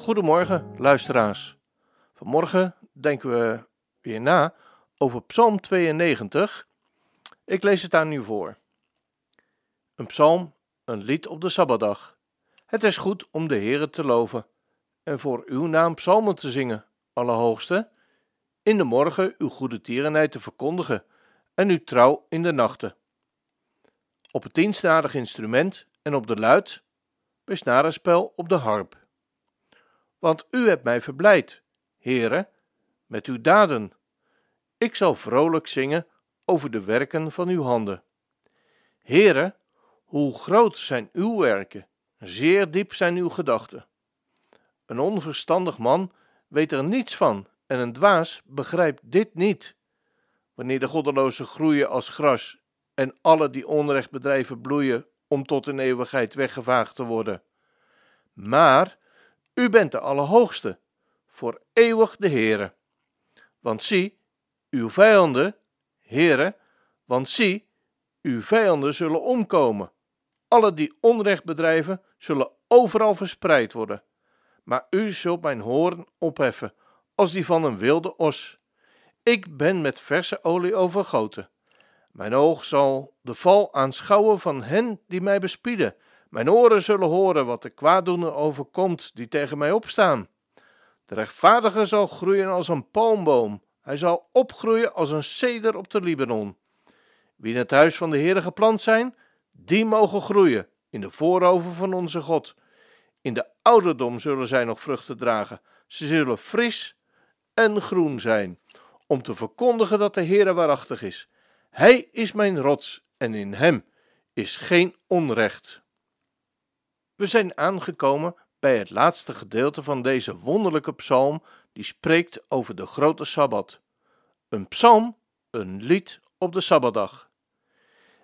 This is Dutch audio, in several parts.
Goedemorgen, luisteraars. Vanmorgen denken we weer na over Psalm 92. Ik lees het aan u voor. Een psalm, een lied op de Sabbatdag. Het is goed om de Heere te loven en voor uw naam psalmen te zingen, Allerhoogste. In de morgen uw goede tierenheid te verkondigen en uw trouw in de nachten. Op het tiensnadig instrument en op de luid, bij snarenspel op de harp want u hebt mij verblijd, Heere, met uw daden. Ik zal vrolijk zingen over de werken van uw handen. Heere, hoe groot zijn uw werken, zeer diep zijn uw gedachten. Een onverstandig man weet er niets van en een dwaas begrijpt dit niet. Wanneer de goddelozen groeien als gras en alle die onrecht bedrijven bloeien om tot in eeuwigheid weggevaagd te worden. Maar u bent de Allerhoogste, voor eeuwig de Heere. Want zie, uw vijanden, Heere, want zie, uw vijanden zullen omkomen. Alle die onrecht bedrijven, zullen overal verspreid worden. Maar u zult mijn hoorn opheffen, als die van een wilde os. Ik ben met verse olie overgoten. Mijn oog zal de val aanschouwen van hen die mij bespieden mijn oren zullen horen wat de kwaaddoener overkomt die tegen mij opstaan. De rechtvaardige zal groeien als een palmboom. Hij zal opgroeien als een ceder op de Libanon. Wie in het huis van de Heere geplant zijn, die mogen groeien in de voorover van onze God. In de ouderdom zullen zij nog vruchten dragen. Ze zullen fris en groen zijn, om te verkondigen dat de Heere waarachtig is. Hij is mijn rots en in hem is geen onrecht. We zijn aangekomen bij het laatste gedeelte van deze wonderlijke psalm die spreekt over de grote Sabbat. Een psalm, een lied op de Sabbatdag.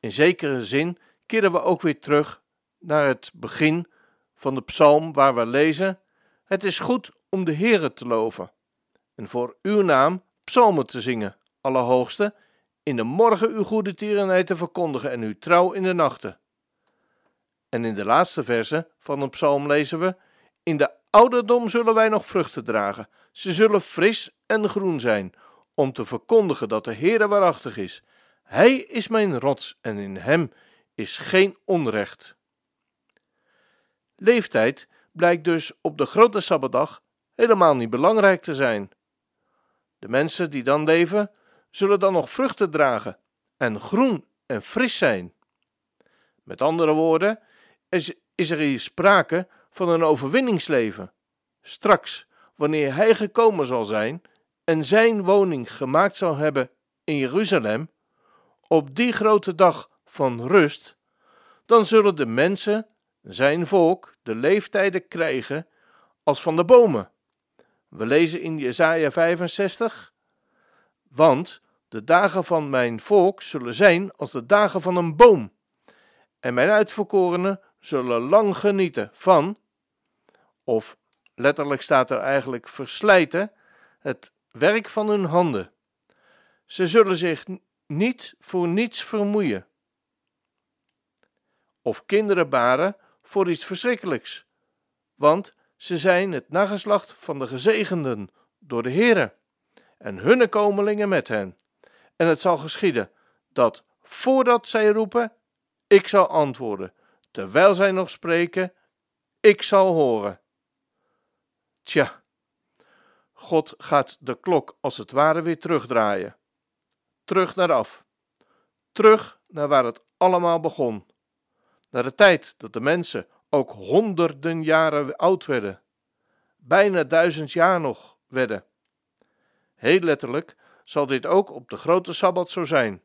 In zekere zin keren we ook weer terug naar het begin van de psalm waar we lezen: Het is goed om de Heere te loven en voor uw naam psalmen te zingen, Allerhoogste, in de morgen uw goede tierenheid te verkondigen en uw trouw in de nachten. En in de laatste verse van een psalm lezen we: In de ouderdom zullen wij nog vruchten dragen. Ze zullen fris en groen zijn, om te verkondigen dat de Heere waarachtig is. Hij is mijn rots en in hem is geen onrecht. Leeftijd blijkt dus op de grote Sabbatdag helemaal niet belangrijk te zijn. De mensen die dan leven, zullen dan nog vruchten dragen en groen en fris zijn. Met andere woorden, is, er hier sprake van een overwinningsleven. Straks, wanneer hij gekomen zal zijn en zijn woning gemaakt zal hebben in Jeruzalem, op die grote dag van rust, dan zullen de mensen, zijn volk, de leeftijden krijgen als van de bomen. We lezen in Jesaja 65, want de dagen van mijn volk zullen zijn als de dagen van een boom, en mijn uitverkorenen zullen lang genieten van, of letterlijk staat er eigenlijk verslijten, het werk van hun handen. Ze zullen zich niet voor niets vermoeien. Of kinderen baren voor iets verschrikkelijks, want ze zijn het nageslacht van de gezegenden door de Heere en hunne komelingen met hen. En het zal geschieden dat voordat zij roepen, ik zal antwoorden terwijl zij nog spreken, ik zal horen. Tja, God gaat de klok als het ware weer terugdraaien. Terug naar af. Terug naar waar het allemaal begon. Naar de tijd dat de mensen ook honderden jaren oud werden. Bijna duizend jaar nog werden. Heel letterlijk zal dit ook op de grote sabbat zo zijn.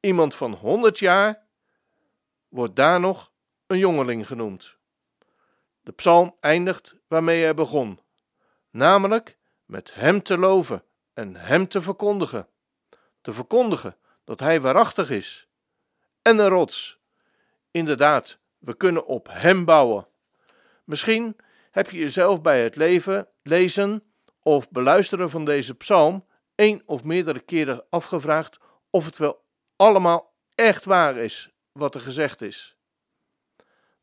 Iemand van honderd jaar wordt daar nog een jongeling genoemd. De psalm eindigt waarmee hij begon, namelijk met hem te loven en hem te verkondigen. Te verkondigen dat hij waarachtig is en een rots. Inderdaad, we kunnen op hem bouwen. Misschien heb je jezelf bij het leven, lezen of beluisteren van deze psalm één of meerdere keren afgevraagd of het wel allemaal echt waar is wat er gezegd is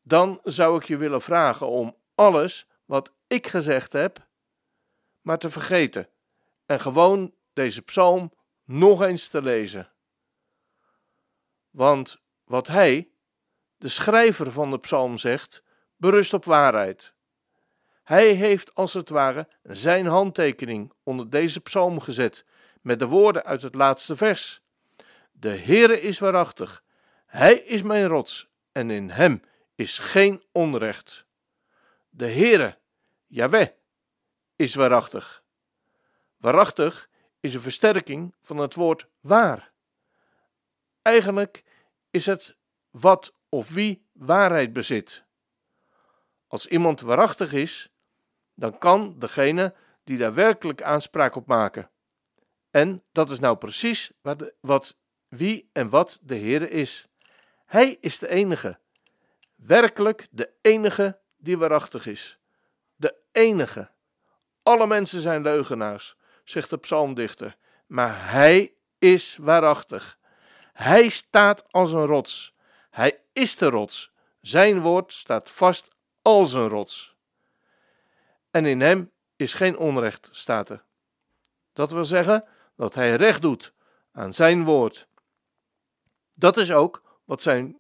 dan zou ik je willen vragen om alles wat ik gezegd heb, maar te vergeten en gewoon deze psalm nog eens te lezen. Want wat hij, de schrijver van de psalm, zegt, berust op waarheid. Hij heeft als het ware zijn handtekening onder deze psalm gezet met de woorden uit het laatste vers. De Heere is waarachtig, Hij is mijn rots en in Hem is geen onrecht. De Heere, Yahweh, is waarachtig. Waarachtig is een versterking van het woord waar. Eigenlijk is het wat of wie waarheid bezit. Als iemand waarachtig is, dan kan degene die daar werkelijk aanspraak op maken. En dat is nou precies wat, wie en wat de Heer is. Hij is de enige, werkelijk de enige die waarachtig is. De enige. Alle mensen zijn leugenaars, zegt de psalmdichter, maar hij is waarachtig. Hij staat als een rots. Hij is de rots. Zijn woord staat vast als een rots. En in hem is geen onrecht, staat er. Dat wil zeggen dat hij recht doet aan zijn woord. Dat is ook wat zijn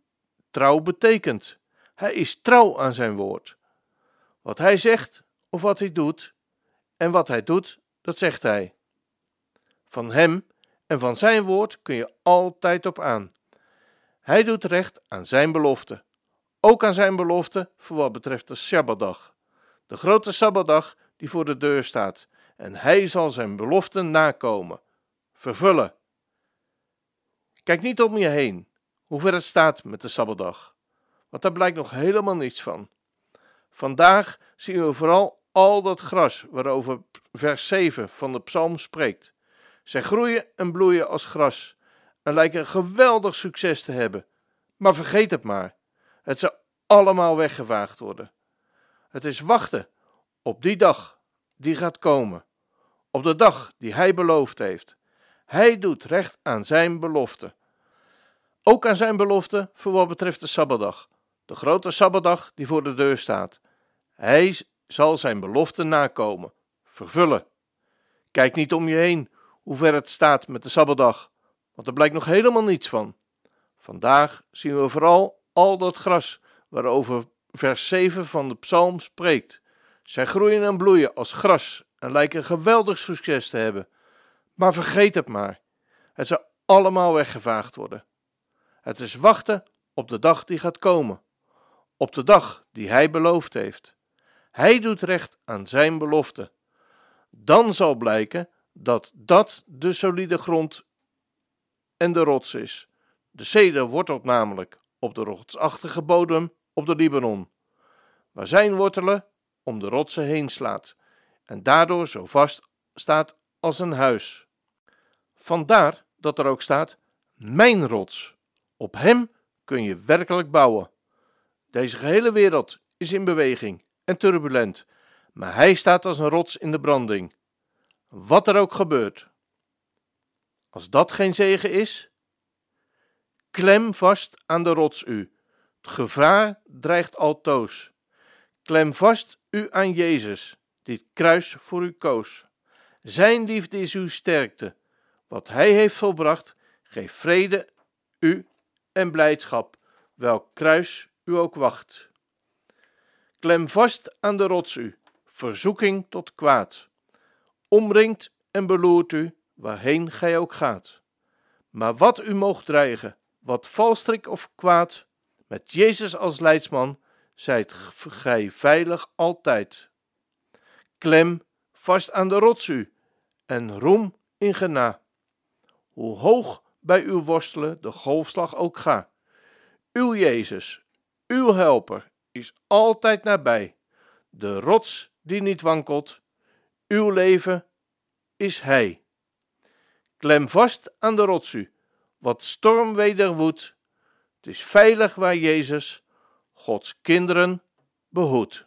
trouw betekent. Hij is trouw aan zijn woord. Wat hij zegt of wat hij doet, en wat hij doet, dat zegt hij. Van hem en van zijn woord kun je altijd op aan. Hij doet recht aan zijn belofte. Ook aan zijn belofte voor wat betreft de Sabbatdag. De grote Sabbatdag die voor de deur staat. En hij zal zijn belofte nakomen, vervullen. Kijk niet om je heen, hoe ver het staat met de Sabbatdag. Want daar blijkt nog helemaal niets van. Vandaag zien we vooral al dat gras waarover vers 7 van de psalm spreekt. Zij groeien en bloeien als gras en lijken geweldig succes te hebben. Maar vergeet het maar. Het zal allemaal weggevaagd worden. Het is wachten op die dag die gaat komen. Op de dag die hij beloofd heeft. Hij doet recht aan zijn belofte. Ook aan zijn belofte voor wat betreft de Sabbatdag. De grote Sabbatdag die voor de deur staat. Hij zal zijn belofte nakomen, vervullen. Kijk niet om je heen hoe ver het staat met de Sabbatdag, want er blijkt nog helemaal niets van. Vandaag zien we vooral al dat gras waarover vers 7 van de psalm spreekt. Zij groeien en bloeien als gras en lijken geweldig succes te hebben. Maar vergeet het maar. Het zal allemaal weggevaagd worden. Het is wachten op de dag die gaat komen. Op de dag die hij beloofd heeft. Hij doet recht aan zijn belofte. Dan zal blijken dat dat de solide grond en de rots is. De ceder wortelt namelijk op de rotsachtige bodem op de Libanon, waar zijn wortelen om de rotsen heen slaat en daardoor zo vast staat als een huis. Vandaar dat er ook staat: Mijn rots. Op hem kun je werkelijk bouwen. Deze gehele wereld is in beweging en turbulent, maar hij staat als een rots in de branding. Wat er ook gebeurt. Als dat geen zegen is, klem vast aan de rots u. Het gevaar dreigt altoos. Klem vast u aan Jezus, die het kruis voor u koos. Zijn liefde is uw sterkte. Wat hij heeft volbracht, geeft vrede u en blijdschap, welk kruis u ook wacht. Klem vast aan de rots u, verzoeking tot kwaad. Omringt en beloert u, waarheen gij ook gaat. Maar wat u moogt dreigen, wat valstrik of kwaad, met Jezus als leidsman, zijt gij veilig altijd. Klem vast aan de rots u, en roem in gena. Hoe hoog bij uw worstelen de golfslag ook ga. Uw Jezus, uw helper, is altijd nabij. De rots die niet wankelt, uw leven is Hij. Klem vast aan de rots u, wat stormweder woedt. Het is veilig waar Jezus Gods kinderen behoedt.